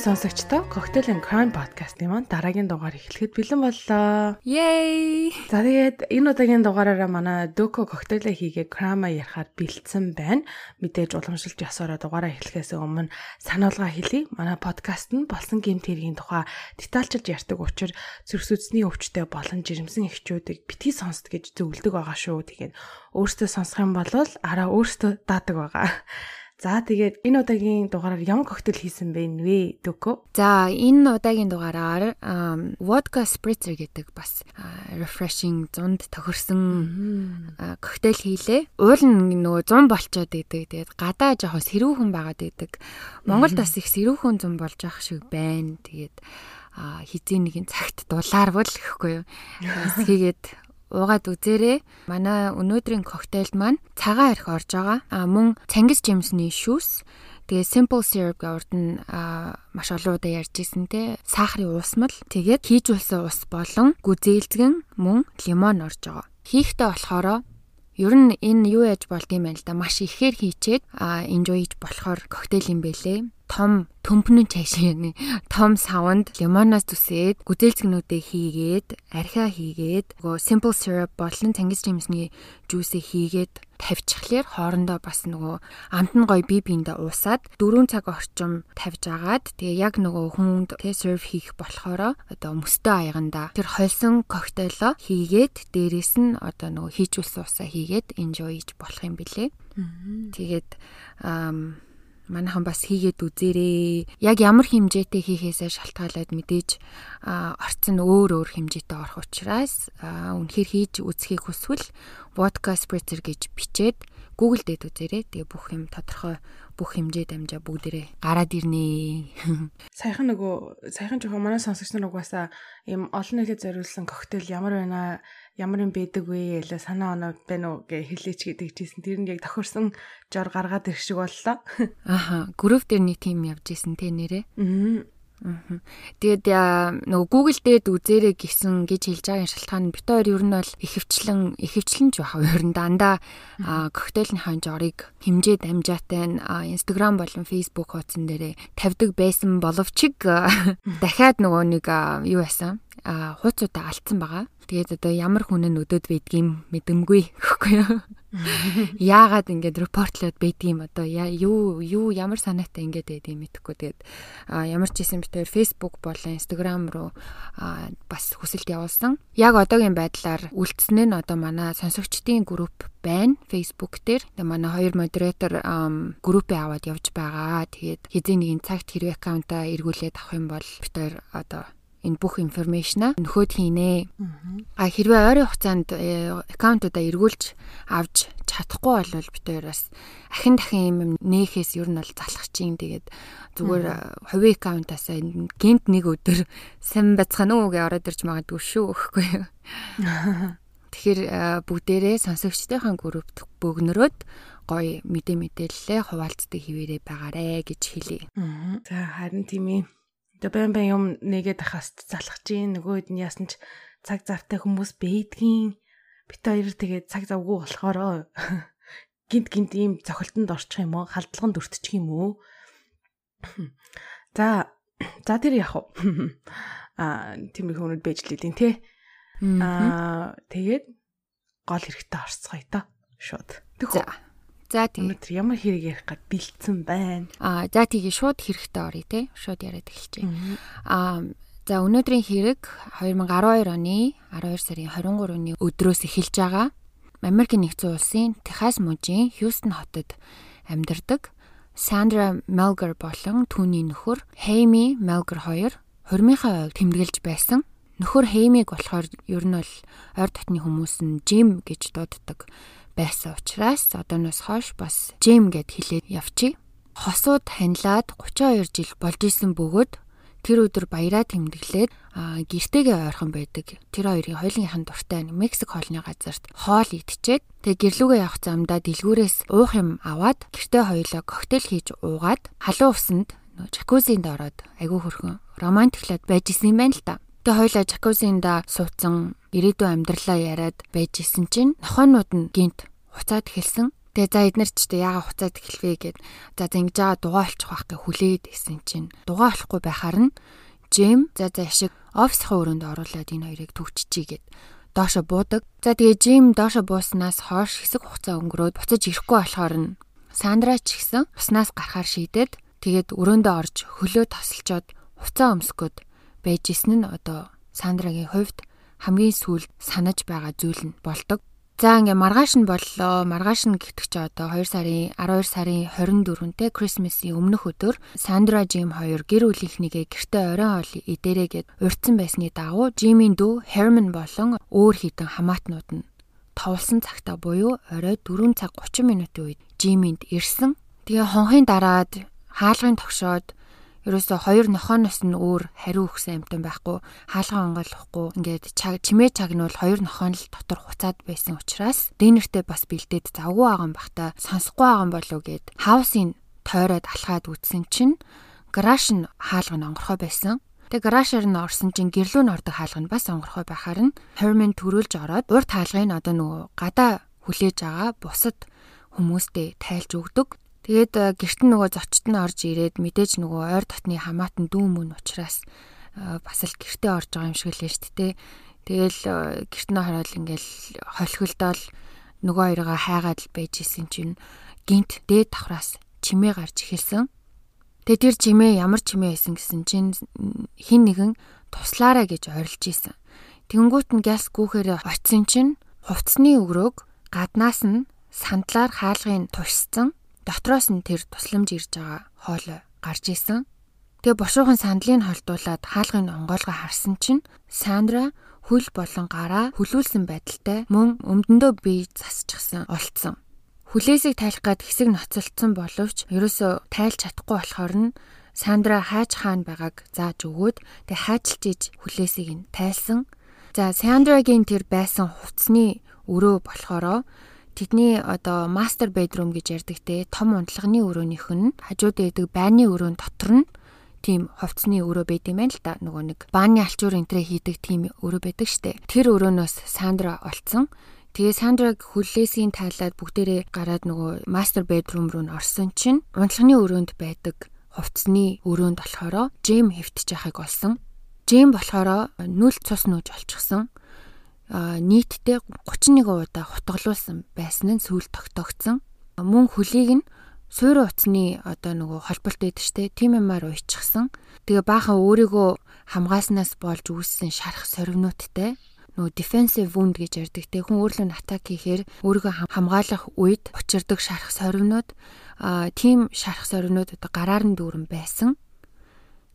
сонсогчдоо Cocktail and Crime podcast-ийн маань дараагийн дугаар эхлэхэд бэлэн боллоо. Yay! За тэгээд энэ удаагийн дугаараараа манай Doco cocktail хийгээ crime ярихаар бэлдсэн байна. Мэдээж уламжлалт ёсороо дугаараа эхлэхээс өмнө сануулга хэлье. Манай подкаст нь болсон гэмт хэргийн тухай детальчилж ярьдаг учраас зүрх судасны өвчтөй болон жирэмсэн эхчүүдийг битгий сонсд гэж зөвлөдөг байгаа шүү. Тэгээд өөртөө сонсох юм бол араа өөртөө даадаг байгаа. За тэгээд энэ удаагийн дугаараар ямар коктейл хийсэн бэ нвэ Дөкө? За энэ удаагийн дугаараар vodka spritzer гэдэг бас refreshing зунд тохирсон коктейл хийлээ. Уул нь нөгөө 100 болчоод идэг. Тэгээд гадаа жоохон сэрүүхэн байгаад идэг. Монголд бас их сэрүүхэн зам болж ах шиг байна. Тэгээд хизээ нэгэн цагт дулаарвал гэхгүй юу. Тэгээд уугаад үзээрэй. Манай өнөөдрийн коктейлд маань цагаан арх орж байгаа. А мөн Цангис Жимсний шүүс Тэгээ simple syrup урд нь маш олон удаа ярьж ирсэн те сахарын уусмал тэгээд хийжүүлсэн ус болон гүзээлзгэн мөн лимон орж байгаа. Хийхдээ болохоор ер нь энэ юу яж болд юм байна л да маш ихээр хийчээд enjoy хийж болохоор коктейл юм бэлээ том төмпнөн чашааны том савнд лимоноос түсээд гүдэлцгнүүдээ хийгээд архиа хийгээд нөгөө simple syrup болон Цангис Жимсний жүүсээ хийгээд тавьчихлаар хоорондоо бас нөгөө амт нь гоё бие биендээ уусаад 4 цаг орчим тавьж агаад тэгээ яг нөгөө хүнд тэ серв хийх болохоор одоо мөстөө аяганда тэр хольсон коктейло хийгээд дээрэс нь одоо нөгөө хийжүүлсэн усаа хийгээд enjoy хийж болох юм билэ. Тэгээд манайхан бас хийгээд үзээрэй. Яг ямар хэмжээтэй хийхээсээ шалтгаалаад мэдээж орц нь өөр өөр хэмжээтэй орох учраас үнэхээр хийж үзхийг хүсвэл vodka spritzer гэж бичээд Google дээд үзээрэй. Тэгээ бүх юм тодорхой бүх хэмжээ дамжаа бүгдээрээ гараад ирнэ. Саяхан нөгөө саяхан жоохон манай сонсогч нар угаасаа ийм олон нийтэд зориулсан коктейл ямар байна ямар юм байдаг вэ гэлээ санаа оноо байна уу гэж хэлээч гэдэг чийсэн. Тэр нь яг тохирсон жор гаргаад ирэх шиг боллоо. Аха. Групп дээр нэг тим явж исэн те нэрээ. Аа. Тэгээд нөгөө Google дээд үзээрэй гэсэн гэж хэлж байгаа шалтгаан нь бит хоёр ер нь бол ихэвчлэн ихэвчлэн ч баха ер нь дандаа коктейлний хань жорыг хэмжээ дамжаатай Instagram болон Facebook хуудсан дээрээ тавьдаг байсан боловч дахиад нөгөө нэг юу байсан хууцуудаа алдсан байгаа. Тэгээд одоо ямар хүн нь өдөөд байдгийм мэдэмгүй гэхгүй юу. Яагаад ингэж репортлоод байдгийм одоо юу юу ямар санаатай ингэж байдгийм мэдэхгүй. Тэгээд ямар ч юм битээр Facebook болон Instagram руу бас хүсэлт явуулсан. Яг одоогийн байдлаар үлдсэн нь одоо манай сонсогчдын групп байна Facebook дээр. Тэгээ манай хоёр модератор группээ аваад явж байгаа. Тэгээд хэзээ нэгэн цагт хэрвээ аккаунтаа эргүүлээд авах юм бол битээр одоо энэ бүх информашнаа нөхөд хийнэ. А хэрвээ ойрын хугацаанд э, аккаунтуудаа эргүүлж авч чадахгүй бол бид хоёр бас ахин дахин юм нээхээс ер нь бол залах чинь тэгээд зүгээр хувийн аккаунтаасаа гинт нэг өдөр сайн бацхан гэж ороод ирж магадгүй шүү гэхгүй юу. Тэгэхээр э, бүгдээрээ сонсогчдынхаа группт бөгнөрөөд гоё мэдээ мэдээлэлээ хуваалцдаг хിവэрэ байгаарэ гэж хэлье. За харин тийм ээ Тэгээ байн байн юм нэгээд ахаас залах чинь нөгөөд нь яасан ч цаг завтай хүмүүс бэйдгийн. Бит хоёр тэгээд цаг завгүй болохоор гинт гинт ийм цохилтонд орчих юм уу? Халдлаганд өртчих юм уу? За за тэр яах вэ а тийм их хүмүүд бэж лээдин те а тэгээд гол хэрэгтэй орцгоё та шууд. За За тийм. Өнөөдөр ямар хэрэг ярих гээд бэлдсэн байна. Аа за тэгээ шууд хэрэгтэй оръё те. Шууд яриад эхэлчихье. Аа за өнөөдрийн хэрэг 2012 оны 12 сарын 23-ны өдрөөс эхэлж байгаа. Америкийн нэгдсэн улсын Техас мужийн Хьюстон хотод амьдардаг Сандра Мелгер болон түүний нөхөр Хейми Мелгер хоёр хурмынхаа ойг тэмдэглэж байсан. Нөхөр Хеймиг болохоор ер нь бол ойр дотны хүмүүс нь Жим гэж дууддаг байсан учраас одооноос хойш бас Джейм гэд хэлээд явчих. Хосууд ханилаад 32 жил болж исэн бөгөөд тэр өдөр баяраа тэмдэглээд гэртээгээ ойрхон байдаг. Тэр хоёрын хоёулынхын дуртай Мексик хоолны газарт хоол идчихэд тэг гэрлүүгээ явах замдаа дэлгүүрээс уух юм аваад гэртээ хоёулаа коктейл хийж уугаад халуун усанд жакузинд ороод айгүй хөрхөн романтиклаад байж исэн юм байна л та. Тэг хоёлаа жакузинда суудсан ирээдүйн амьдралаа яриад байж исэн чинь нохойнууд нь гинт хуцаад эхэлсэн. Тэгээ за эднэр ч тэ яага хуцаад эхэлвэ гэд за ингэж байгаа дугаа олчих байх гэ хүлээд исэн чинь дугаа олохгүй байхаар нь Жим за за ашиг офисхийн өрөөнд оруулаад энэ хоёрыг төгччихье гэд доошо буудаг. За тэгээ Жим доошо бууснаас хойш хэсэг хугацаа өнгөрөөд буцаж ирэхгүй болохоор нь Сандра ч гэсэн уснаас гарахаар шийдээд тэгээд өрөөндөө орж хөлөө тосолцоод хуцаа өмсгöd байж исэн нь одоо Сандрагийн хувьд хамгийн сүүлд санаж байгаа зүйл нь болдог. За ингээ маргааш нь боллоо. Маргааш нь гэдэг чи одоо 2 сарын 12 сарын 24-нтэй Christmas-ийн өмнөх өдөр Sandra Jim хоёр гэр бүлийнхнийгээ гэртээ оройн ол идэрээгээд урьдсан байсны дагуу Jim-ийн дүү Herman болон өөр хідэн хамаатнууд нь товлсон цагта буюу орой 4 цаг 30 минутын үед Jim-инд ирсэн. Тэгээ хонхын дараад хаалгын тогшоод ерөөсө хоёр нохооноос нь өөр хариу өгсөн амтан байхгүй хаалгаа онгойлохгүй ингээд чаг чимээ чаг нь бол хоёр нохоо л дотор хуцаад байсан учраас дэнэртэй бас бэлдээд завгүй байгаа юм бахта сонсохгүй байгаа юм болов гэд хаусыг тойроод алхаад үтсэн чинь гараж нь хаалга нь онгорхой байсан Тэгээ гаражаар нь орсон чинь гэрлүү нь ордог хаалга нь бас онгорхой байхаар нь Herman төрүүлж ороод урт хаалгыг нь одоо нөгөө гадаа хүлээж байгаа бусад хүмүүстэй тайлж өгдөг. Тэгээд э, гэрт нь нөгөө зочд нь орж ирээд мэдээж нөгөө ойр дотны хамаатан дүүн мөн учраас э, бас л гэртээ орж байгаа юм шиг л шүү дээ. Тэгэл э, гэрт нь хараад ингээл холхилдоол нөгөө хоёроо хайгаад л байж исэн чинь гинт дээд давхраас чимээ гарч эхэлсэн. Тэгээ тэр чимээ ямар чимээ байсан гэсэн чинь хин нэгэн туслаарай гэж орилж исэн. Тэнгүүт нь гяс гүүхээр очисон чинь хувцсны өгрөөг гаднаас нь сандлаар хаалгын тушсан Дотроос нь тэр тусламж ирж байгаа хоолой гарч исэн. Тэгээ бошуухан сандлыг холдуулаад хаалгын онгойлгоо харсан чинь Сандра хөл болон гараа хүлүүлсэн байдалтай мөн өмдөндөө бие засчихсан олцсон. Хүлээсийг тайлах гад хэсэг ноцолцсон боловч ерөөсөө тайлж чадахгүй болохоор нь Сандра хайж хаана байгааг зааж өгөөд тэг хайчилж иж хүлээсийг нь тайлсан. За Сандрагийн тэр байсан хувцсны өрөө болохоро Тэдний одоо master bedroom гэж ярддаг те том унтлагын өрөөнийх нь хажууд байдаг байрны өрөөнд дотор нь тийм хувцсны өрөө байд юм байна л да. Нөгөө нэг бааны алчуур энтрэ хийдэг тийм өрөө байдаг штэ. Тэр өрөөнөөс Сандра олцсон. Тэгээ Сандраг хүлээсийн тайлаад бүгдээрээ гараад нөгөө master bedroom руу н орсон чинь унтлагын өрөөнд байдаг хувцсны өрөөнд болохоро Джейм хэвтэж яхаг олсон. Джейм болохоро нүл цус нүүж олчихсон нийтдээ 31 удаа хутгалуулсан байсан нь сүүл тогтоогдсон. Мөн хөлийг нь суурь утасны одоо нөгөө холболт байдаг штэ тийм юмар уйчихсан. Тэгээ баахан өөрийгөө хамгааснаас болж үүссэн шарах сорвнуудтай нөгөө defensive wound гэж ярьдаг те хүн өөрлөө атак хийхээр өөрийгөө хамгаалах үед учирдаг шарах сорвнууд а тийм шарах сорвнууд одоо гараар нь дүүрэн байсан.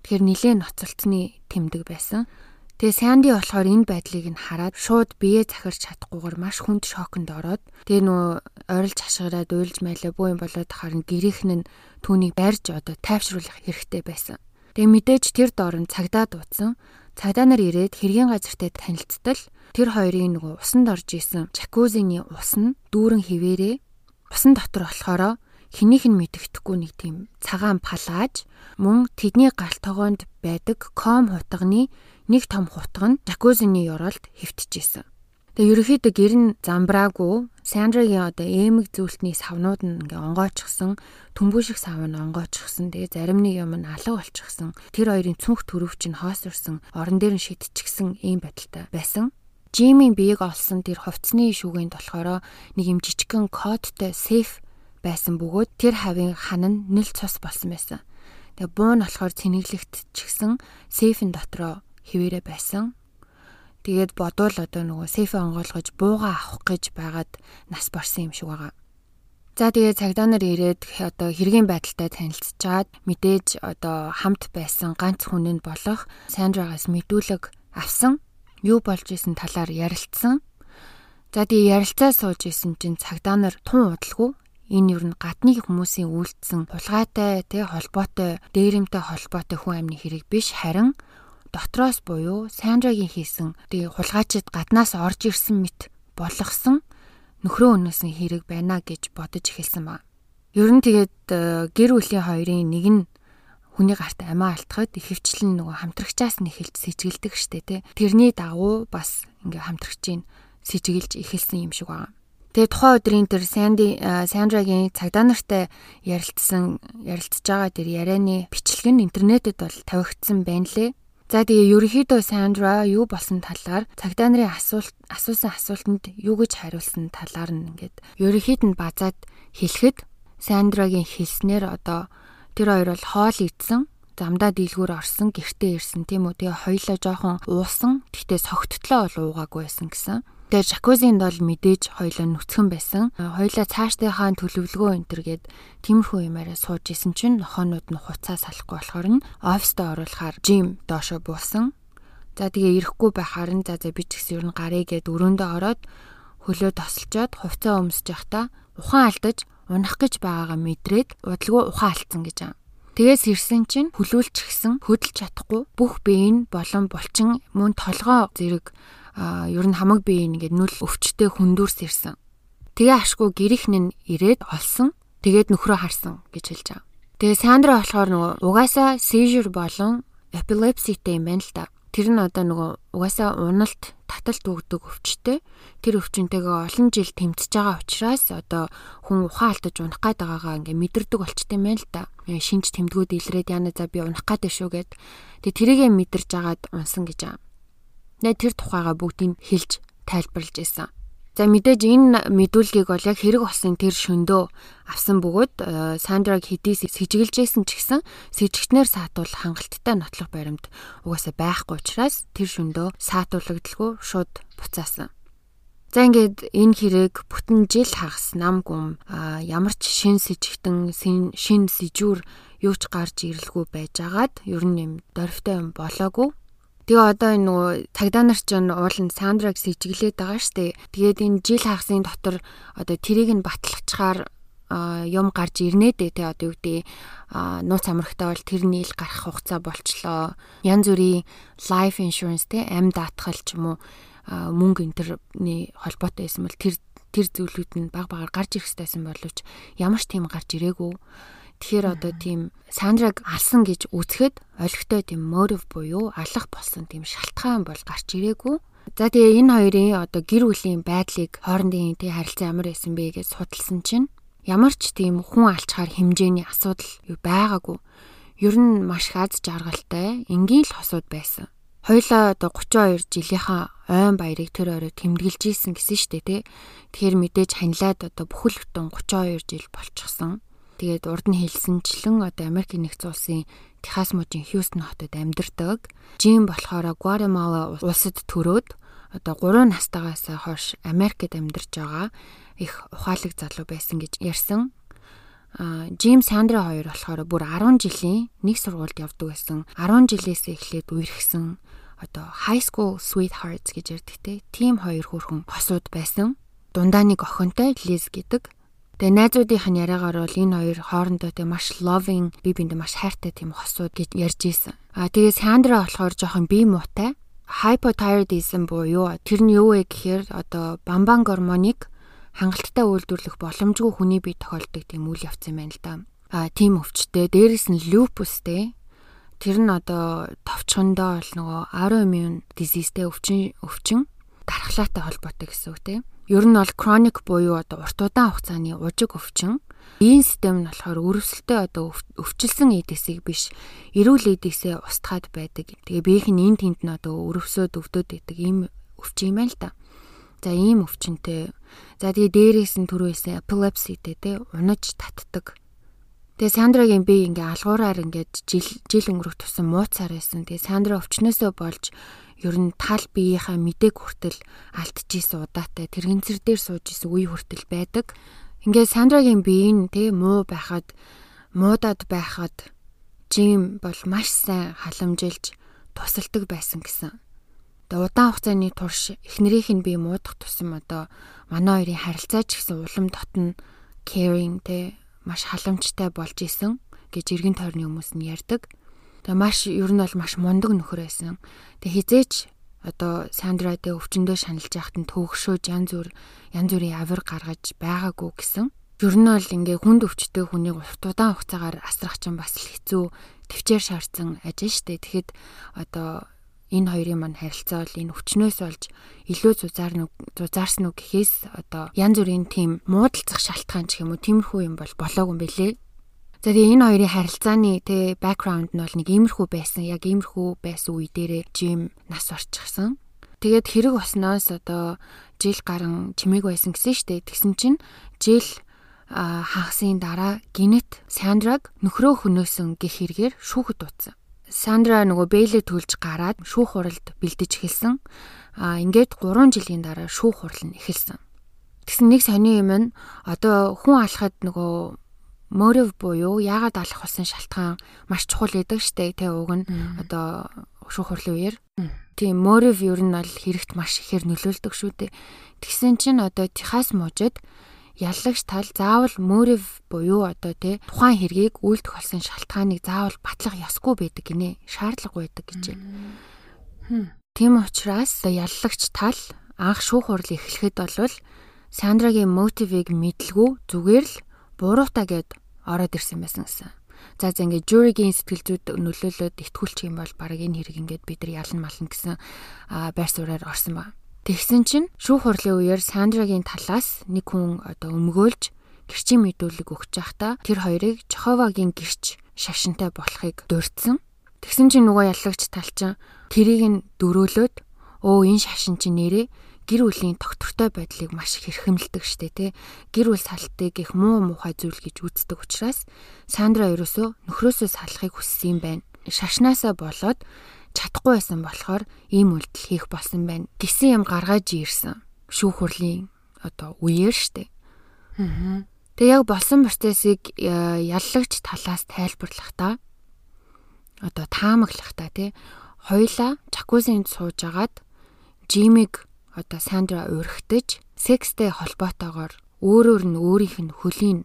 Тэгэхээр нилээн ноцолцны тэмдэг байсан. Тэгээ Санди болохоор энэ байдлыг нь хараад шууд бие захирч чадахгүйгээр маш хүнд шоконд ороод тэгээ нөө ойрлж хашгираад уйлж майлаа бүү юм болоод харин гэрийнх нь түүнийг барьж одоо тайвшруулах хэрэгтэй байсан. Тэгээ мэдээж тэр доор нь цагдаа дуудсан. Цагдаа нар ирээд хэргийн газартай танилцтал тэр хоёрын нөгөө усанд орж исэн жакузины ус нь дүүрэн хിവэрээ усан дотор болохоро хэнийх нь мэддэхгүй нэг тийм цагаан палааж мөн тэдний галт тогоонд байдаг ком хутганы нэг том хутга нь жакузины ёроолд хэвтчихсэн. Тэгээ ерөөхдөө гэр нь замбраагүй Сандрагийн одоо эмэг зүйлтний савнууд нь ингээ онгойчсон, төмбөө шиг сав нь онгойчсон. Тэгээ зарим нэг юм нь алга болчихсон. Тэр хоёрын цүнх төрөв чинь хоосорсон, орон дээр нь шидчихсэн ийм байдалтай байсан. Жимийн биеийг олсон тэр хувцсны шүүгэнд болохоор нэг юм жижигхэн кодтой сейф байсан бөгөөд тэр хавийн хан нь нэл цус болсон байсан. Тэгээ буун болохоор цэнэглэгдчихсэн сейфэн дотроо хിവэрэ байсан. Тэгээд бодвол одоо нөгөө сейфэ онгойлгож бууга авах гэж байгаад нас барсан юм шиг байгаа. За тэгээд цагдаа нар ирээд одоо хэргийн байдалтай танилцчаад мэдээж одоо хамт байсан ганц хүн нь болох Сандрагаас мэдүүлэг авсан. Юу болж исэн талаар ярилцсан. За тэгээд ярилцаа сууж исэн чинь цагдаа нар тун удалгүй энэ юу н гадны хүмүүсийн үйлдэлсэн хулгайтай тэ холбоотой дээрэмтэй холбоотой хүн амны хэрэг биш харин дотроос буюу Сандрагийн хийсэн тэгээ хулгайчид гаднаас орж ирсэн мэт болгосон нөхрөө өнөөсөн хэрэг байна гэж бодож эхэлсэн ба. Ер нь тэгээд э, гэр бүлийн хоёрын нэг нь хүний гарт амиа алтхад ихэвчлэн нөгөө хамтрагчаас нь эхэлж сэжгэлдэг штэ тий. Тэрний дагуу бас ингээ хамтрагчийн сэжгэлж эхэлсэн юм шиг байна. Тэгээ тухайн өдрийн тэр Санди Сандрагийн цагдаа нартай ярилцсан ярилцж байгаа тэр ярианы бичлэг нь интернетэд бол тавигдсан байна лээ. За тэгээ ерөнхийдөө Сандра юу болсон талаар цагдаа нарын асуулт асуусан асуултанд юу гэж хариулсан талаар нь ингээд ерөнхийд нь базаад хэлэхэд Сандрагийн хэлснээр одоо тэр хоёр бол хоол идсэн замдаа дийлгүүр орсон гэртээ ирсэн тийм үү тэгээ хоёлаа жоохон уусан гэхдээ согттлоо бол уугаагүй байсан гэсэн Тэгээ жакузинд бол мэдээж хоёлоо нүцгэн байсан. Хоёлоо цаашдынхаа төлөвлөгөө энтер гээд тиймэрхүү юмараа сууж исэн чинь нохоонууд нь хуцаа салахгүй болохоор нь оффистаа оруулахаар жим доошо буусан. За тэгээ ирэхгүй байхаар нь за за би ч гэсэн ер нь гарыг гээд өрөөндөө ороод хөлөө тосолчоод хувцаа өмсөж явахдаа ухаан алдаж унах гэж байгаагаа мэдрээд удалгүй ухаан алдсан гэж аа. Тэгээс ирсэн чинь хүлүүлчихсэн хөдөлж чадахгүй бүх бие нь болон булчин мөн толгоо зэрэг а ер нь хамаг бие ингээд нүл өвчтэй хүндүрс ирсэн. Тэгээ ашгүй гэрийнх нь ирээд олсон. Тэгээд нөхрөө харсан гэж хэлж байгаа. Тэгээ Сандра болохоор нөгөө угаасаа seizure болон epilepsyтэй юм байна л да. Тэр нь одоо нөгөө угаасаа уналт, таталт өгдөг өвчтэй. Тэр өвчнөтэйгээ олон жил тэмцэж байгаа учраас одоо хүн ухаан алдаж унах гээд байгаагаа ингээ мэдэрдэг болчтой юм байна л да. Шинж тэмдгүүд илрээд яана за би унах гээд шүү гэд. Тэгээ тэрийгэ мэдэрж агаад унсан гэж байгаа. Нэ тэр тухайга бүгдийг хэлж тайлбарлаж исэн. За мэдээж энэ мэдүүлгийг бол яг хэрэг болсон тэр шөндөө авсан бөгөөд э, Сандраг хэдий сэжиглэжсэн ч гэсэн сэжигтнэр саатуул хангалттай нотлох баримт угаасаа байхгүй учраас тэр шөндөө саатуулагдaltaгүй шууд буцаасан. За ингээд энэ хэрэг бүтэн жил хагас нам гүм ямар ч шин сэжигтэн шин сэжүүр юу ч гарч ирэлгүй байжгаад ер нь юм дөрвтэй юм болоогүй Тэгээ одоо энэ нөгөө цагдаа нар ч уулын Сандраг сэжиглээд байгаа штэ. Тэгээд энэ жил хагасын дотор одоо тэрийг нь баталгачаар юм гарч ирнэ дээ те одоо юу гэдэг нууц амрагтаа бол тэр нийл гарах хугацаа болчлоо. Ян зүрийн life insurance те амь даатгал ч юм уу мөнгө энтерний холбоотой байсан бол тэр тэр зүйлүүд нь баг багаар гарч ирэх хэрэгтэйсэн боловч ямар ч тийм гарч ирээгүй. Тэгэхээр одоо тийм Сандраг алсан гэж үзэхэд олигтой тийм мотив буюу алах болсон тийм шалтгаан бол гарч ирээгүй. За тэгээ энэ хоёрын одоо гэр бүлийн байдлыг хоорондын тий харилцаа ямар байсан бэ гэж судалсан чинь ямар ч тийм хүн алчхаар хэмжээний асуудал байгаагүй. Ер нь маш их аз жаргалтай, энгийн л хосууд байсан. Хоёлаа одоо 32 жилийнхаа ойн баярыг тэр орой тэмдэглэж ийсэн гэсэн штэ тий. Тэгэхээр мэдээж ханилаад одоо бүхэл бүтэн 32 жил болчихсон. Тэгээд урд нь хэлсэнчлэн одоо Америк нэгдсэн улсын Техас мужийн Хьюстон хотод амьдардаг. Жим болохоор Гватемала улсад төрөөд одоо 3 настайгаас хойш Америкт амьдарч байгаа их ухаалаг залуу байсан гэж ярьсан. А Жим Сандра хоёр болохоор бүр 10 жилийн нэг сургуульд явдаг байсан. 10 жилээс эхлээд үерхсэн одоо high school sweethearts гэж ярьдаг те. Тим хоёр хөрхөн хосууд байсан. Дундаа нэг охинтой Лиз гэдэг. Тэгээ найзуудынх нь яриагаар бол энэ хоёр хоорондоо тэг маш loving, би биэнд маш хайртай тийм хосууд гэж ярьж исэн. А тэгээ Сандра болохоор жоохон бие муутай. Hypothyroidism буюу тэр нь юу вэ гэхээр одоо бамбан гормоныг хангалттай үйлдвэрлэх боломжгүй хүний бие тохиолдог тийм үйл явц юм байна л да. А тийм өвчтэй. Дээрэс нь lupusтэй. Тэр нь одоо товчхондоо бол нөгөө autoimmune diseaseтэй өвчин өвчин дархлаатай холбоотой гэсэн үг тийм Ер нь бол chronic буюу одоо урт удаан хугацааны ужиг өвчин. Ийм систем нь болохоор өрөвсөлтөй одоо өвчлсөн эдисийг биш эрүүл эдисээ устгаад байдаг. Тэгээ биеийнх нь эн тэнд нь одоо өрөвсөд өвдөд байдаг ийм өвчин юм л да. За ийм өвчнөд. За тэгээ дээрээс нь түрүүсэн epilepsyтэй те унаж татдаг. Тэгээ Сандрагийн би ингээ алгуураар ингээд жил жил өнгөрөх тусан мууцаар байсан. Тэгээ Сандра өвчнөөсөө болж ер нь тал биеийнхаа мэдээг хүртэл алдчихсэн удаатай тэрэгцэр дээр сууж исэн үе хүртэл байдаг. Ингээд Сандрагийн бие нь тий муу байхад муудад байхад жим бол маш сайн халамжилж тусалдаг байсан гэсэн. Тэгээ удаан хугацааны турш эхнэрийнх нь би муудах тусам одоо манай хоёрын харилцаа ч гэсэн улам дотн caring те маш халамжтай болж исэн гэж эргэн тойрны хүмүүс нь ярьдаг. Тэгээ маш ер нь бол маш мундаг нөхөр байсан. Тэгээ хизээч одоо Сандратэй өвчнөдөө шаналж яхад нь төгшөөж янз бүр янз бүрийн авир гаргаж байгаагүй гэсэн. Ер нь бол ингээ хүнд өвчтэй хүнийг урт удаан хугацаагаар асрах чинь бас л хэцүү төвчээр шаардсан ажил штэ. Тэгэхэд одоо энэ хоёрын мань харилцаа бол энэ өвчнөөс болж илүү зузаар нүг зузаарсан уу гэхээс одоо янз бүрийн тийм муудалцах шалтгаан ч юм уу тиймэрхүү юм бол болоогүй юм бэлээ. За тэгээ энэ хоёрын харилцааны тэ бэкграунд нь бол нэг иймэрхүү байсан. Яг иймэрхүү байсан үе дээрээ Жим нас орчихсон. Тэгээд хэрэг осноос одоо жил гарan чимээг байсан гэсэн штэ. Тэгсэн чинь жил хагасын дараа гинет Сандраг нөхрөө хөнөөсөн гэх хэрэгээр шүүхэд дуудсан. Сандра нөгөө бэйлээ төлж гараад шүүх хуралд бэлдэж эхэлсэн. А ингээд 3 жилийн дараа шүүх хурал нь эхэлсэн. Тэгсэн нэг сони юм нь одоо хүн алхахад нөгөө мотив буюу яагаад алах болсон шалтгаан маш чухал гэдэг штэ тэ уг нь одоо шүүх хурлын үеэр тийм мотив ер нь бол хэрэгт маш ихээр нөлөөлдөг шүү дээ. Тэгсэн чинь одоо Техас мужид яллагч тал заавал мотив буюу одоо тэ тухайн хэргийг үйлдэх болсон шалтгааныг заавал батлах ёсгүй байдаг гинэ. Шаардлагагүй байдаг гэж байна. Тийм учраас яллагч тал анх шүүх хурал эхлэхэд болвол Сандрагийн мотивыг мэдлгүй зүгээр л буруутаа гэд ороод ирсэн байсан гэсэн. За за ингээд жюригийн сэтгэл зүйд нөлөөлөд итгүүлчих юм бол баг энэ хэрэг ингээд бид нар ялан мална гэсэн байр сууриаар орсон ба. Тэгсэн чинь шүүх хурлын үеэр Сандрагийн талаас нэг хүн одоо өмгөөлж гэрчийн мэдүүлэг өгч байхдаа тэр хоёрыг Жоховагийн гэрч шашинтай болохыг дурдсан. Тэгсэн чинь нөгөө яллагч талчин тэрийг нь дөрөөлөөд өө энэ шашин чинь нэрээ гэр бүлийн доктортой байдлыг маш хэрхэмлдэг штэ тий. Гэр бүл салтыг их муу муухай зүйл гэж үздэг учраас Сандра ерөөсөө нөхрөөсөө салахыг хүссэн юм байна. Шашнаасаа болоод чадахгүй байсан болохоор ийм үйлдэл хийх болсон байна. Гисэн юм гаргаж ирсэн. Шүүх хурлын одоо үеэр штэ. Аа. Тэгээ яг болсон процессыг э, яллагч талаас тайлбарлахдаа одоо таамаглахдаа тий хоёлаа жакузинд суужгаад Жимиг одоо Сандра урагтаж секстэй холбоотойгоор өөрөөр нь өөрийнх нь хөлийн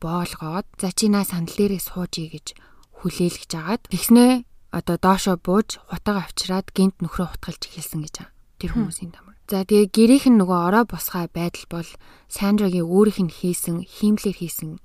боолгоод за чи наа сандал дээрээ суужий гэж хүлээлгэж агаад тэгснээ одоо доошо бууж хутаага авчираад гинт нөхрөө хутгалж эхэлсэн гэж байгаа. Тэр хүмүүсийн дамар. За тэгээ гэрийнх нь нөгөө ороо босгай байдал бол Сандрагийн өөрийнх нь хийсэн хиймлэр хийсэн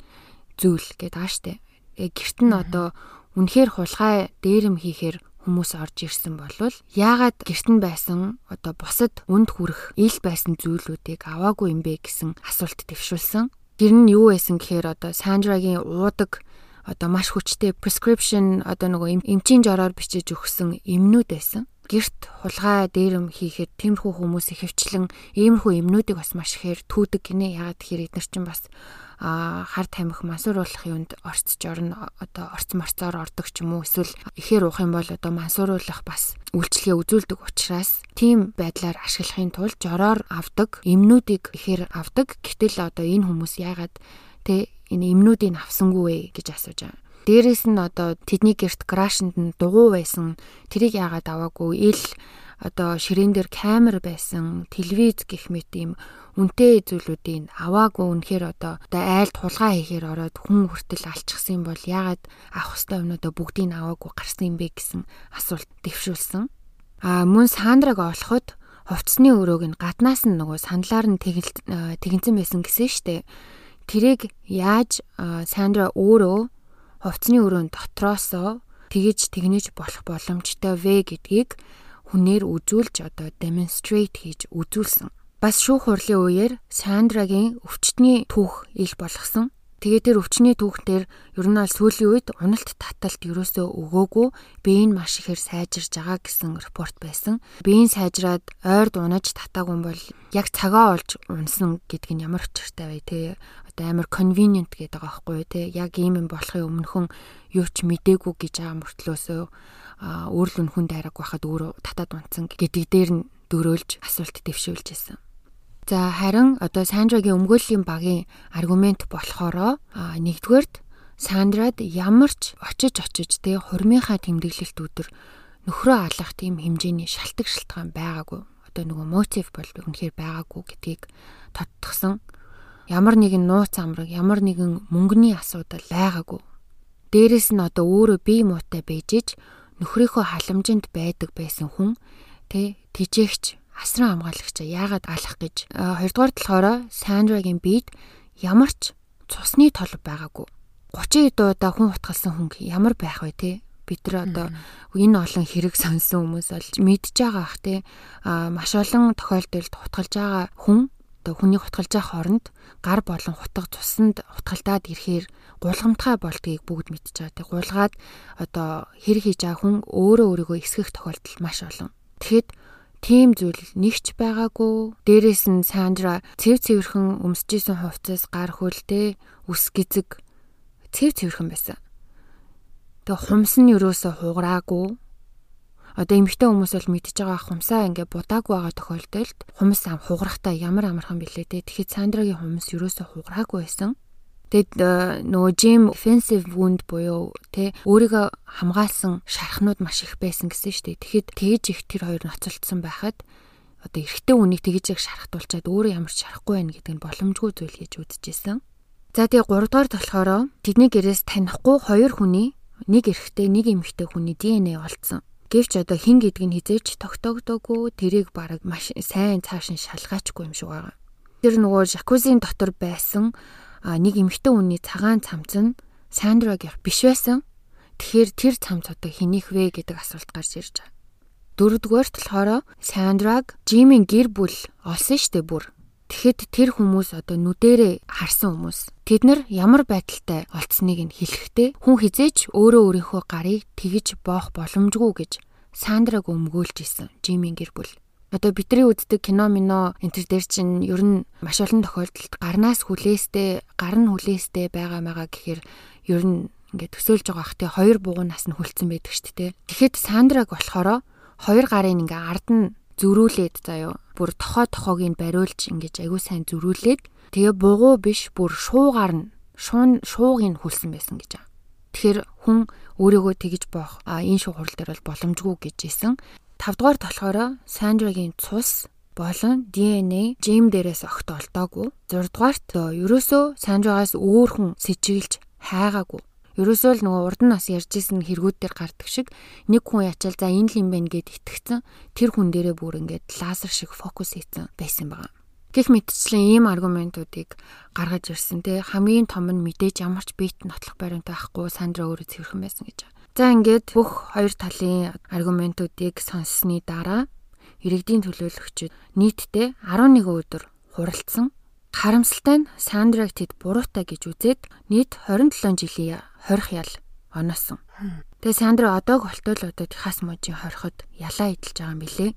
зүйл гэдэг аа штэ. Гэрт нь одоо үнэхээр хулгай дээрэм хийхээр хүмүүс орж ирсэн болвол яагаад гэрт нь байсан одоо бусад үнд хүрэх ил байсан зүйлүүдийг аваагүй юм бэ гэсэн асуулт дэвшүүлсэн. Тэр нь юу байсан гэхээр одоо Сандрагийн уудаг одоо маш хүчтэй prescription одоо нөгөө эмчийн жороор бичиж өгсөн эмнүүд байсан. Гэрт хулгай дээрэм хийхэд тиймэрхүү хүмүүс ихэвчлэн иймэрхүү эмнүүдийг бас маш ихээр түүдэг гинэ. Ягаад тэгэхээр эдгээр чинь бас а хар тамхи мансууруулах юунд орцж орно одоо орц марцоор ордог ч юм уу эсвэл ихээр уух юм бол одоо мансууруулах бас үйлчлэгээ үзүүлдэг учраас тийм байдлаар ашиглахын тулд жороор авдаг эмнүүдийг ихээр авдаг гэтэл одоо энэ хүмүүс яагаад тэ энэ эмнүүдийг авсангүй вэ гэж асууж байгаа. Дээрээс нь одоо тэдний герт крашнд нь дугуй байсан тэрийг яагаад аваагүй ил одоо ширээн дээр камер байсан телевиз гэх мэт ийм үнтэй зүйлүүдийг аваагүй үнэхээр одоо одоо айлд хулгай хийхээр ороод хүн хүртэл алчихсан юм бол яагаад авах хэвээр юмнуудаа бүгдийг аваагүй гарсан юм бэ гэсэн асуулт дэвшүүлсэн. А мөн Сандраг олоход хувцсны өрөөг нь гаднаас нь нөгөө сандлаар нь тэгэнцэн байсан гэсэн штэ. Тэрийг яаж Сандра өөрөө хувцсны өрөөнд дотроосоо тэгэж тэгнэж болох боломжтой вэ гэдгийг хүнээр үзүүлж одоо demonstrate хийж үзүүлсэн. Бас шүүх хурлын үеэр Сандрагийн өвчтний түүх ил болгосон. Тэгээ тэр өвчний түүхтэр ер нь аль сүүлийн үед уналт таталт ерөөсөө өгөөгүй биеийн маш ихээр сайжирж байгаа гэсэн репорт байсан. Биеийн сайжраад ойрд унаж татаагүй бол яг цагаа олж унсан гэдг нь ямар учиртай вэ те одоо амар convenient гэдэг байгаа байхгүй те яг ийм юм болохын өмнөхөн юу ч мдээгүй гэж байгаа мөртлөөсөө өөрлөн хүн дайраг байхад өөрөө татаад унтсан гэдэг дээр нь дөрөөлж асуулт дэвшүүлж байсан. За харин одоо Сандрагийн өмгөөллийн багийн аргумент болохоро нэгдүгээрт Сандрад ямар ч очиж очиж тэ хурмынхаа тэмдэглэлт өдөр нөхрөө алах тийм хэмжээний шалтгаан шалтгаан байгаагүй. Одоо нөгөө мотив бол үнэхээр байгаагүй гэдгийг тодтгсон. Ямар нэгэн нууц амраг, ямар нэгэн мөнгөний асуудал байгаагүй. Дээрэс нь одоо өөрөө бие муутай бэжэж нөхрийнхөө халамжинд байдаг байсан хүн тэ тижээгч асран хамгаалагчаа яагаад алах гэж хоёрдугаар талаараа Сандрагийн биед ямар ч цусны толб байгаагүй. 30 удаа хүн утгалсан хүн ямар байх вэ те? бид нар одоо энэ олон хэрэг сонсон хүмүүс бол мэдж байгаа бах те маш олон тохиолдолд хутгалж байгаа хүн одоо хүний хутгалж байгаа хооронд гар болон хутга цусанд хутгалдаад ирэхээр гулгамтгай болдгийг бүгд байгаа. Тэг гулгаад одоо хэрэг хийж байгаа хүн өөрөө өөрийгөө эсгэх тохиолдол маш олон. Тэгэхэд тийм зүйл нэгч байгаагүй. Дээрээс нь Сандра цэв цэвэрхэн өмсөжсэн хувцас гар хөлтэй үс гизэг цэв цэвэрхэн байсан. Тэгээ хумс нь юусоо хугараагүй одоо эмэгтэй хүмүүс бол мэдж байгаа хумсаа ингээ будаагүй байгаа тохиолдолд хумс ам хугарахтаа ямар амархан билээ те. Тэгэхэд Сандрагийн хумс юусоо хугараагүй байсан. Тэгэд э, нөгөө Jim offensive wound буюу тэ өөрийгөө хамгаалсан шархнууд маш их байсан гэсэн шүү дээ. Тэгэхэд тэгж их тэр хоёр ноцолдсон байхад одоо эрэгтэй хүнийг тэгж их шархтуулчаад өөрөө ямар ч шарахгүй байх гэдэг нь боломжгүй зүйл гэж үзэжсэн. За тэгээ 3 дугаар болохоор тэдний гэрээс танихгүй хоёр хүний нэг эрэгтэй нэг эмэгтэй хүний ДНХ олцсон. Гэвч одоо хин гэдг нь хизээч тогтоогдоогүй тэрийг бараг маш сайн цааш нь шалгаачгүй юм шиг байгаа. Тэр нөгөө жакузийн дотор байсан нэг эмэгтэй хүний цагаан цамц нь Сандрагийн биш байсан. Тэгэхээр тэр цамц одоо хэнийх вэ гэдэг асуулт гарч ирж байгаа. Дөрөвдүгээрт болохоор Сандраг Жимийн гэр бүл олсон штэ бүр. Тэгэхэд тэр хүмүүс одоо нүдэрээ харсан хүмүүс. Тэд нар ямар байдалтай олцсныг нь хэлэхдээ хүн хизээч өөрөө өөрийнхөө гарыг тэгж боох боломжгүй гэж Сандраг өмгөөлж исэн Жимийн гэр бүл. Одоо бидний үздэг кино мино энэ төр дээр чинь ер нь маш олон тохиолдолд гарнаас хүлээстэй, гар нь хүлээстэй байгаа маяга гэхээр ер нь ингээд төсөөлж байгаа хэ хоёр бугуун нас нь хүлцэн байдаг шүү дээ. Тэгэхэд Сандраг болохоор хоёр гарын ингээ ард нь зөрүүлээд заяо бүр тохоо тохоог нь бариулж ингэж аягүй сайн зөрүүлээд тэгээ бугуу биш бүр шуугаар нь шуун шууг нь хүлсэн байсан гэж. Тэгэхээр хүн өөрийгөө тэгж боох энэ шиг хурал дээр бол боломжгүй гэж исэн. 5 дугаар болохоор Сандрагийн цус болон ДНХ Жим дээрээс огт олдоогүй. 6 дугаарт ерөөсөө Сандрагаас өөр хүн сэжиглж хайгаагүй. Ерөөсөө л нөгөө урд нь бас ярьжсэн хэрэгүүд дээр гардаг шиг нэг хүн ячаал за энэ л юм байна гэд итгэцэн тэр хүн дээрээ бүр ингээд лазер шиг фокус хийсэн байсан байгаа. Гэх мэтчлэн ийм аргументуудыг гаргаж ирсэн те хамгийн том нь мэдээж ямар ч биет нотлох баримт байхгүй Сандра өөрөө цэвэрхэн байсан гэж. За ингээд бүх хоёр талын аргументуудыг сонссны дараа иргэдийн төлөөлөгчид нийтдээ 11 өдөр хуралдсан Харамсалтай нь Сандраг тэд буруутай гэж үзээд нийт 27 жилийн хорих ял оноосон. Тэгээ Сандра одоог болтол одоо Техас мужийн хориход ялаа идэлж байгаа юм билэ.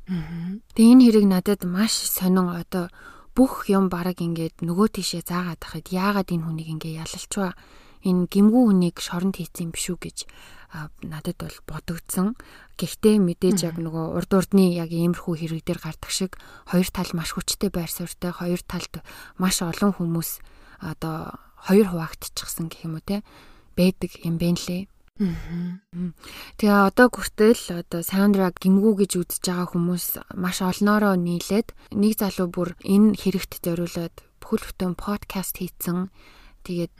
Тэгээ энэ хэрэг надад маш сонин одоо бүх юм бараг ингээд нөгөө тишээ заагаад тахад яагаад энэ хүнийг ингээ ялалчваа энэ гимгүү хүнийг шоронд хийцэн биш үү гэж надад бол бодогдсон. Гэхдээ мэдээж яг нөгөө урд урдны яг иймэрхүү хэрэг дээр гардаг шиг хоёр тал маш хүчтэй байр суурьтай хоёр талд маш олон хүмүүс одоо хоёр хуваагдчихсан гэх юм уу те байдаг юм бэ лээ. Тэгээ одоо хүртэл одоо саундтрак гимгүү гэж үзэж байгаа хүмүүс маш олноороо нийлээд нэг залуу бүр энэ хэрэгт зориулаад бүхэл бүтэн подкаст хийцэн Тэгээд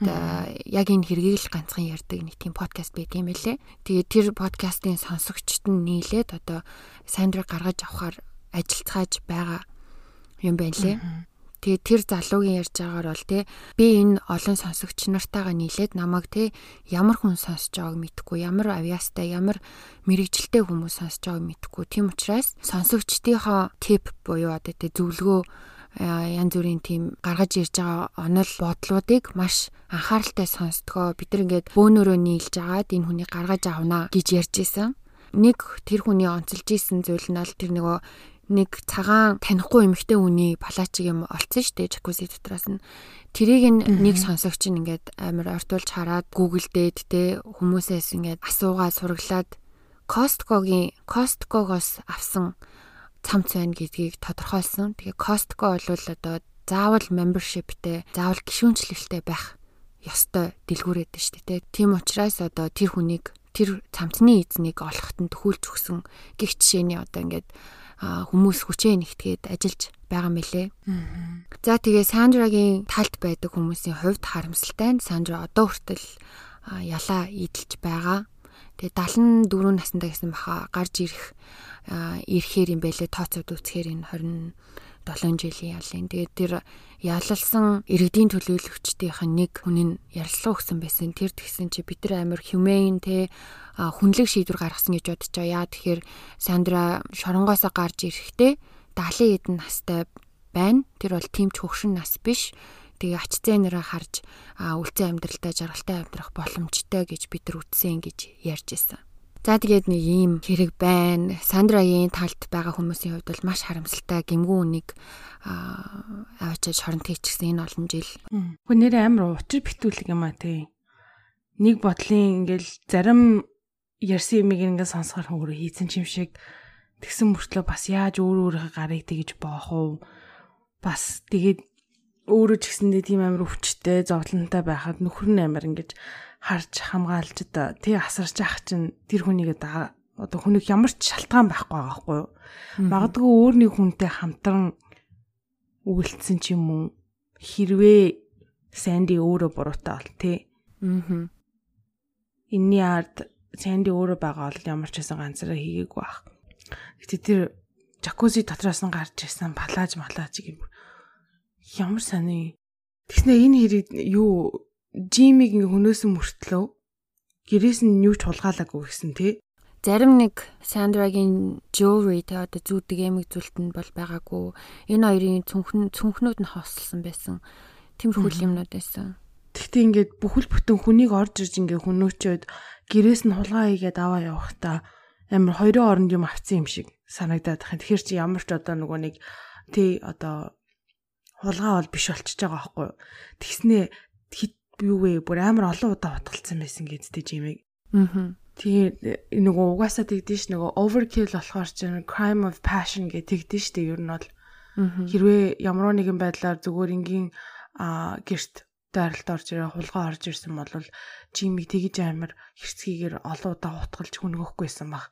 яг энэ хэргийг л ганцхан ярьдаг нэг тийм подкаст байт юм байлээ. Тэгээд тэр подкастын сонсогчд нь нийлээд одоо Сандра гаргаж авахар ажиллацгааж байгаа юм байна лээ. Тэгээ тэр залуугийн ярьж байгаагаар бол те би энэ олон сонсогч нартайгаа нийлээд намайг те ямар хүн сонсож байгааг мэдэхгүй ямар авьяастай ямар мэрэгжилтэй хүмүүс сонсож байгааг мэдэхгүй тийм учраас сонсогчдийнхоо тип буюу одоо те зөвлөгөө янз бүрийн тийм гаргаж ирж байгаа онол бодлуудыг маш анхааралтай сонсдгоо бид нар ингээд бөөнөрөө нийлж агаад энэ хүнийг гаргаж авна гэж ярьж исэн. Нэг тэр хүний онцолж исэн зүйл нь бол тэр нөгөө нэг цагаан танихгүй эмэгтэй хүний палачиг юм олцсон шүү дээ жакузи дотроос нь тэрийг нэг сонсогч нь ингээд амар ортуулж хараад гуглдээд те хүмүүсээс ингээд асуугаа сургалаад Косткогийн Косткогоос авсан цамц байна гэдгийг тодорхойлсон. Тэгээ Costco бол одоо заавал membershipтэй, заавал гишүүнчлэгтэй байх ёстой дэлгүүрээд шүү дээ. Тийм учраас одоо тэр хүнийг тэр цамцны эзнийг олоход нь төхүүлж өгсөн гих жишээний одоо ингээд хүмүүс хүчээ нэгтгээд ажиллаж байгаа мөлий. За тэгээ Сандрагийн талд байдаг хүмүүсийн хувьд харамсалтай нь Сандра одоо хүртэл ялаа идэлж байгаа. Тэгээ 74 насндаа гэсэн баха гарч ирэх ирэхээр юм байлээ тооцоод үзэхээр энэ 7 жилийн ялын. Тэгээд тэр ялалсан иргэдийн төлөөлөгчдийнх нь нэг хүн нь ярилцлага өгсөн байсан. Тэр тэгсэн чи бид нар амар humane те хүнлэг шийдвэр гаргасан гэж бодож байгаа. Яа тэгэхээр Сандра шоронгоосоо гарч ирэхдээ 70 эдэн настай байна. Тэр бол тимч хөгшин нас биш. Тэгээ ач зээнээрээ харж үлцэн амьдралтай жаргалтай амьдрах боломжтой гэж бид нар үтсэн гэж ярьж ирсэн. За тэгээд нэг ийм хэрэг байна. Сандрагийн талд байгаа хүмүүсийн хувьд бол маш харамсалтай гимгүү үнийг аваачаад шоронд хийчихсэн энэ олон жил. Хөө нэр амар учир битүүлэг юм а тий. Нэг бодлын ингээл зарим ярьсан юмыг ингээд сонсохоор хөнгөрөө хийцэн юм шиг тэгсэн мөртлөө бас яаж өөр өөрийнхөө гарыг тэгж боох уу? Бас тэгээд өөрөө ч гэсэндээ тийм амар өвчтэй, зовлонтой байхад нөхөр нь амар ингэж харж хамгаалж одоо тий асарч ах чинь тэр хүнийг одоо хүнийг ямар ч шалтгаан байхгүй байгаа байхгүй юу. Магадгүй өөр нэг хүнтэй хамтран үйлцсэн ч юм уу хэрвээ Санди өөрөө буруутай бол тий. Аа. Инний ард Санди өөрөө байгаа бол ямар ч байсан ганцаараа хийгээгүй байх. Гэтэ тэр жакузи дотроос нь гарч ирсэн палаж малаж юм. Ямар сони. Тэгснэ энэ хэрэг юу Жимиг ингээ хөнөөсөн мөртлөө гэрээс нь юу ч хулгаалаагүй гэсэн тий. Зарим нэг Сандрагийн jewelry тэ одоо зүүдэг эмэг зүйлтэн бол байгаагүй. Энэ хоёрын цүнхэн цүнхнүүд нь хослсон байсан. Тэмэрхүүл юмнууд байсан. Тэгтээ ингээд бүхэл бүтэн хүнийг орж ирж ингээ хөнөөчөөд гэрээс нь хулгай хийгээд аваа явахдаа амар хоёрын оронд юм авцсан юм шиг санагдаад байна. Тэгэхээр чи ямар ч одоо нөгөө нэг тий одоо хулгай бол биш болчихж байгаа байхгүй юу. Тэгснээ юу вэ? Бүр амар олон удаа утгалцсан байсан гэдтэй жимэг. Аа. Тэгээ нөгөө угаасаа тэгдэж нөгөө overkill болохоор чинь crime of passion гэж тэгдэж штэ ер нь бол хэрвээ ямар нэгэн байдлаар зүгээр ингийн гэрт дайралт орж ирээ хулгай орж ирсэн бол жимиг тэгж амар хэрцгийгээр олон удаа утгалж хүнөөхгүйсэн баг.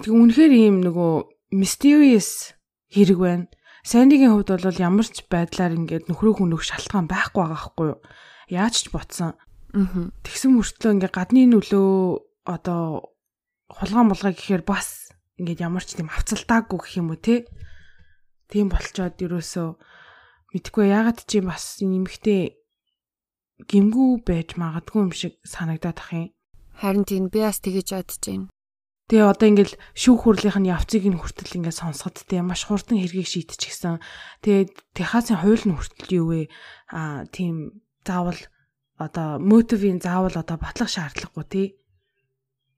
Тэг үнэхээр ийм нөгөө mysterious хэрэг байна. Санdiгийн хувьд бол ямар ч байдлаар ингээд нөхрөө хүнөх шалтгаан байхгүй байгаа хгүй юу? Яаж ч ботсон. Аа. Тэгсэн мөртлөө ингээ гадны нөлөө одоо хулгай мулгай гэхээр бас ингээд ямар ч тийм авцалтаагүй гэх юм уу те. Тийм болчоод ерөөсөө мэдгүй ягаад чи бас нэмэгтэй гимгүү байж магадгүй юм шиг санагдаад ах юм. Харин тийм би бас тэгэж бодож байна. Тэгээ одоо ингээл шүүх хурлынх нь явцыг нь хүртэл ингээд сонсоход те маш хурдан хэргийг шийдчихсэн. Тэгээд Техасын хууль нь хүртэл юу вэ? Аа тийм заавал одоо мотивын заавал одоо батлах шаардлагагүй тий.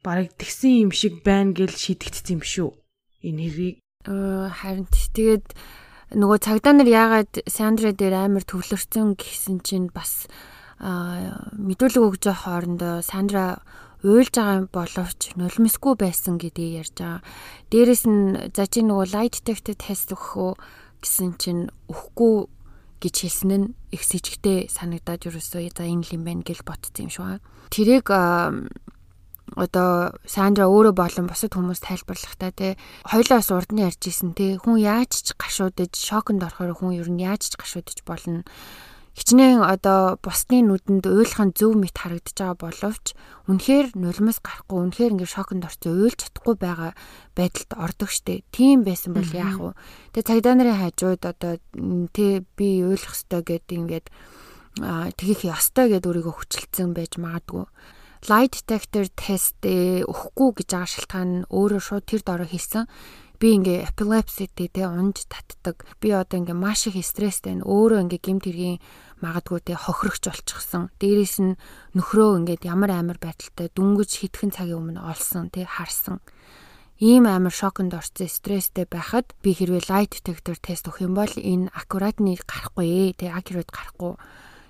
Бараг тэгсэн юм шиг байна гэж шийдэгдсэн юм шүү. Энэ хэрийг харин тэгээд нөгөө цагдаа нар яагаад Сандра дээр амар төвлөрсөн гэсэн чинь бас мэдүүлэг өгж байгаа хоорондоо Сандра уйлж байгаа боловч нулимсгүй байсан гэдгийг ярьж байгаа. Дээрэс нь за чи нөгөө lie detector тест өгөх үү гэсэн чинь өгөхгүй гэж хэлсэн нь их сэжигтэй санагдаад ерөөсөө за энэ л юм байна гэж ботсон юм шиг. Тэрийг одоо Сандра өөрөө болон бусад хүмүүс тайлбарлахдаа те хоёлоос урд нь ярьж исэн те хүн яаж ч гашуудж шоконд орохоор хүн ер нь яаж ч гашуудж болно хичнээн одоо бусны нүдэнд уйлахын зөв мэт харагдаж байгаа боловч үнэхээр нулимс гарахгүй үнэхээр ингээд шоконд орсон уйлж чадахгүй байгаа байдалд ордог штеп. Тийм байсан бол яах вэ? Тэгээ цагдаа нарын хажууд одоо тэ би уйлах ёстой гэдэг ингээд тгийх ёстой гэд өөрийгөө хүчилцэн байж магадгүй lie detector тест өгөхгүй гэж байгаа шалтгаан нь өөрөө шууд тэр дороо хэлсэн би ингээ epilepsyтэй те унж татдаг. Би одоо ингээ маш их стресстэй байна. Өөрөө ингээ гемт хэргийн магадгүй те хохирогч болчихсон. Дээрээс нь нөхрөө ингээд ямар амар байдалтай дүнгэж хитгэн цагийн өмнө олсон те харсан. Ийм амар шоконд орсон стресстэй байхад би хэрвээ lie detector тест өгөх юм бол энэ аккуратны гарахгүй ээ те accurate гарахгүй.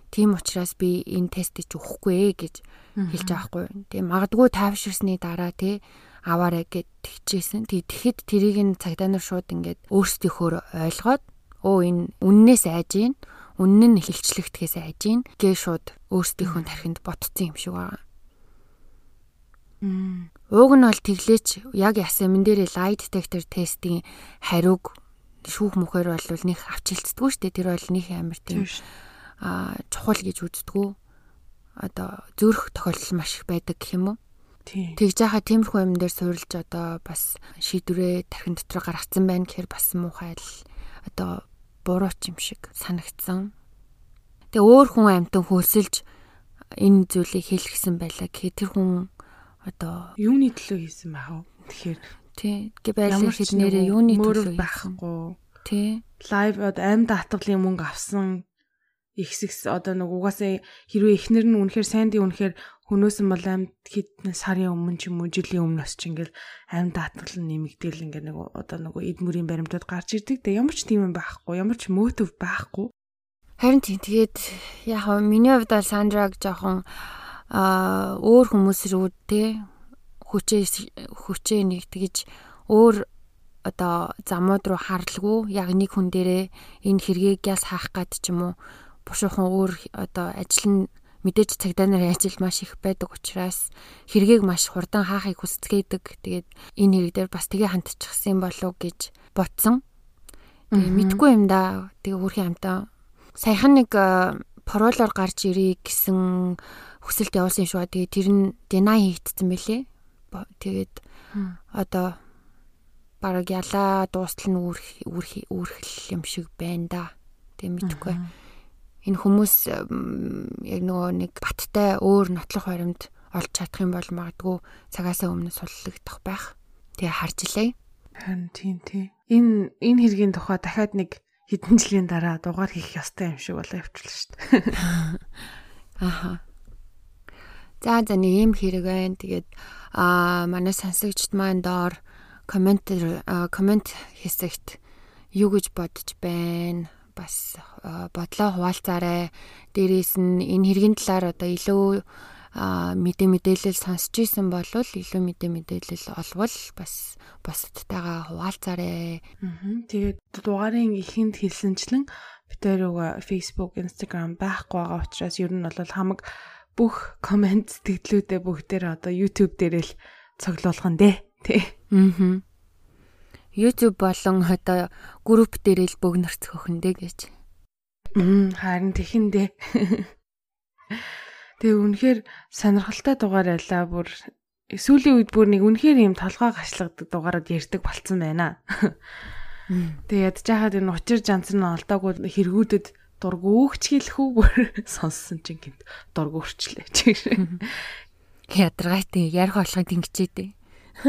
Тийм учраас би энэ тестийг өгөхгүй ээ гэж хэлж байгаа хгүй. Тэгээ магадгүй тайвширсны дараа те аваарэ гэд тэгчээсэн. Тэг тэгэхэд тэрийг нь цагдаа нар шууд ингээд өөрсдийнхөө ойлгоод оо энэ үннээс айж гин үнэн нь хилчлэгдэхээс айж гин гээ шууд өөрсдийнхөө тархинд ботцсон юм шиг байгаа. Ууг нь бол тэглээч яг ясамин дээр lie detector тестийн хариуг шүүх мөхөр бол нэг авчилцдаггүй шүү дээ. Тэр бол нэг амар тийм аа чухал гэж үздэггүй. Одоо зөрөх тохиолдол маш их байдаг гэх юм уу? Тэгж яхаа тиймэрхүү юм дээр суурилж одоо бас шийдвэрээ тархин дотор гаргацсан байна гэхээр бас муухай л одоо буруу ч юм шиг санагдсан. Тэгээ өөр хүн амтан хөөсөлж энэ зүйлийг хэлгэсэн байлаа гэхэд тэр хүн одоо юуны төлөө хийсэн байх вэ? Тэгэхээр тий гэ байлаа хэднэрээ юуны төлөө байхгүй. Тий. Лайв амьд атгалын мөнгө авсан ихсэгс одоо нэг угаасаа хэрвээ эхнэр нь үнэхээр сайн ди үнэхээр хөнөөсөн бол амьд хэдэн сарын өмнө ч юм уу жилийн өмнөөс ч ингээл амьд атгал нь нэмэгдээл ингээ нэг одоо нэг эд мөрийн баримтууд гарч ирдэг. Тэгээ ямар ч тийм юм байхгүй, ямар ч мөөтөв байхгүй. Харин тийм тэгээд яг нь миний хувьд бол Сандраг жоохон аа өөр хүмүүс рүү те хүчээ хүчээ нэг тэгж өөр одоо замууд руу харлгүй яг нэг хүн дээрээ энэ хэргийг яс хаах гад ч юм уу бушуухан өөр одоо ажил нь мэдээж цагдаа нарын ажил маш их байдаг учраас хэргийг маш хурдан хаахыг хүсцгээдэг. Тэгээд энэ хэрэг дээр бас тгээ хандчихсан болов гэж ботсон. Тэгээ мэдгүй юм да. Тэгээ өөрхийн амтаа саяхан нэг паролоор гарч ирээ гэсэн хүсэлт явуулсан шүү. Тэгээ тэр нь deny хийгдсэн мөлий. Тэгээд одоо бараг ялаа дуустал нь үүрх үүрх үүрхэл юм шиг байна да. Тэгээ мэдгүй. Энэ хүмүүс яг нөгөө нэг баттай өөр нотлох баримт олж чадах юм бол магадгүй цагаасаа өмнө суллагдах байх. Тэгээ харж илээ. Харин тийм тий. Энэ энэ хэргийн тухай дахиад нэг хэдэн жилийн дараа дугаар хийх ёстой юм шиг болоо явчихлаа шүү дээ. Аха. За за нэг юм хэрэг байна. Тэгээд аа манай сонсогчд маань доор коммент коммент хэсэгт юу гэж бодож байна? Бас бодлоо хуваалцаарай. Дээрээс нь энэ хэргийн талаар одоо илүү мэдээ мэдээлэл сонсч исэн бол илүү мэдээ мэдээлэл олвол бас бусадтайгаа хуваалцаарай. Тэгээд дугаарын ихэнд хэлсэнчлэн битэрэг Facebook, Instagram байхгүй байгаа учраас ер нь бол хамаг бүх комент сэтгэлдээ бүгдээр одоо YouTube дээр л цоглуулах нь дээ. Тэ. Аа. YouTube болон одоо групп дээр л бөгнөрцөх хөхөндөө гэж. Мм харин тэхэндээ. Тэгээ үнэхээр сонирхолтой дугаар байлаа бүр сүүлийн үед бүр нэг үнэхээр юм толгой гашлагддаг дугаарууд ярьдаг болцсон байна. Тэгээ ядж хаад энэ учир жанц нь олдоогүй хэрэгүүдэд дургүйгч хэлэхүү бүр сонссон чинь гинт дургүйрчлээ чи. Ядаргаатай ярих болгоод ингэчээдээ.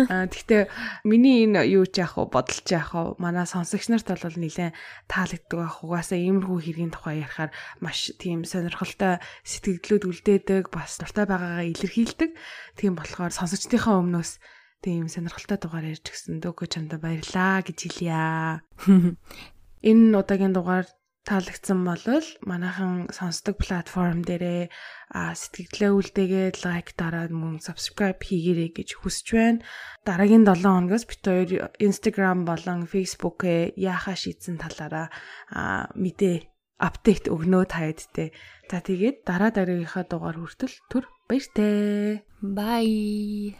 А тэгтээ миний энэ юу ч яах вэ бодолч яах вэ манай сонсогч нарт бол нэлээд таалагддаг байх угаасаа иймэрхүү хэргийн тухай ярихаар маш тийм сонирхолтой сэтгэлдлүүд үлдээдэг бас дуртай байгаагаа илэрхийлдэг тийм болохоор сонсогчдынхаа өмнөөс тийм сонирхолтой дугаар ярьж гисэн дөөкө чамда баярлаа гэж хэлье. Энэ удаагийн дугаар таалагдсан бол манайхан сонсдог платформ дээрээ сэтгэлдээ үлдээгээд лайк дараад мөн subscribe хийгээрэй гэж хүсэж байна. Дараагийн 7 хоногоос бид хоёр Instagram болон Facebook-ээ яахаа шийдсэн талаараа мэдээ апдейт өгнөө таядтэй. За тэгээд дараа дараагийнхаа дугаар хүртэл түр баяртай. Bye.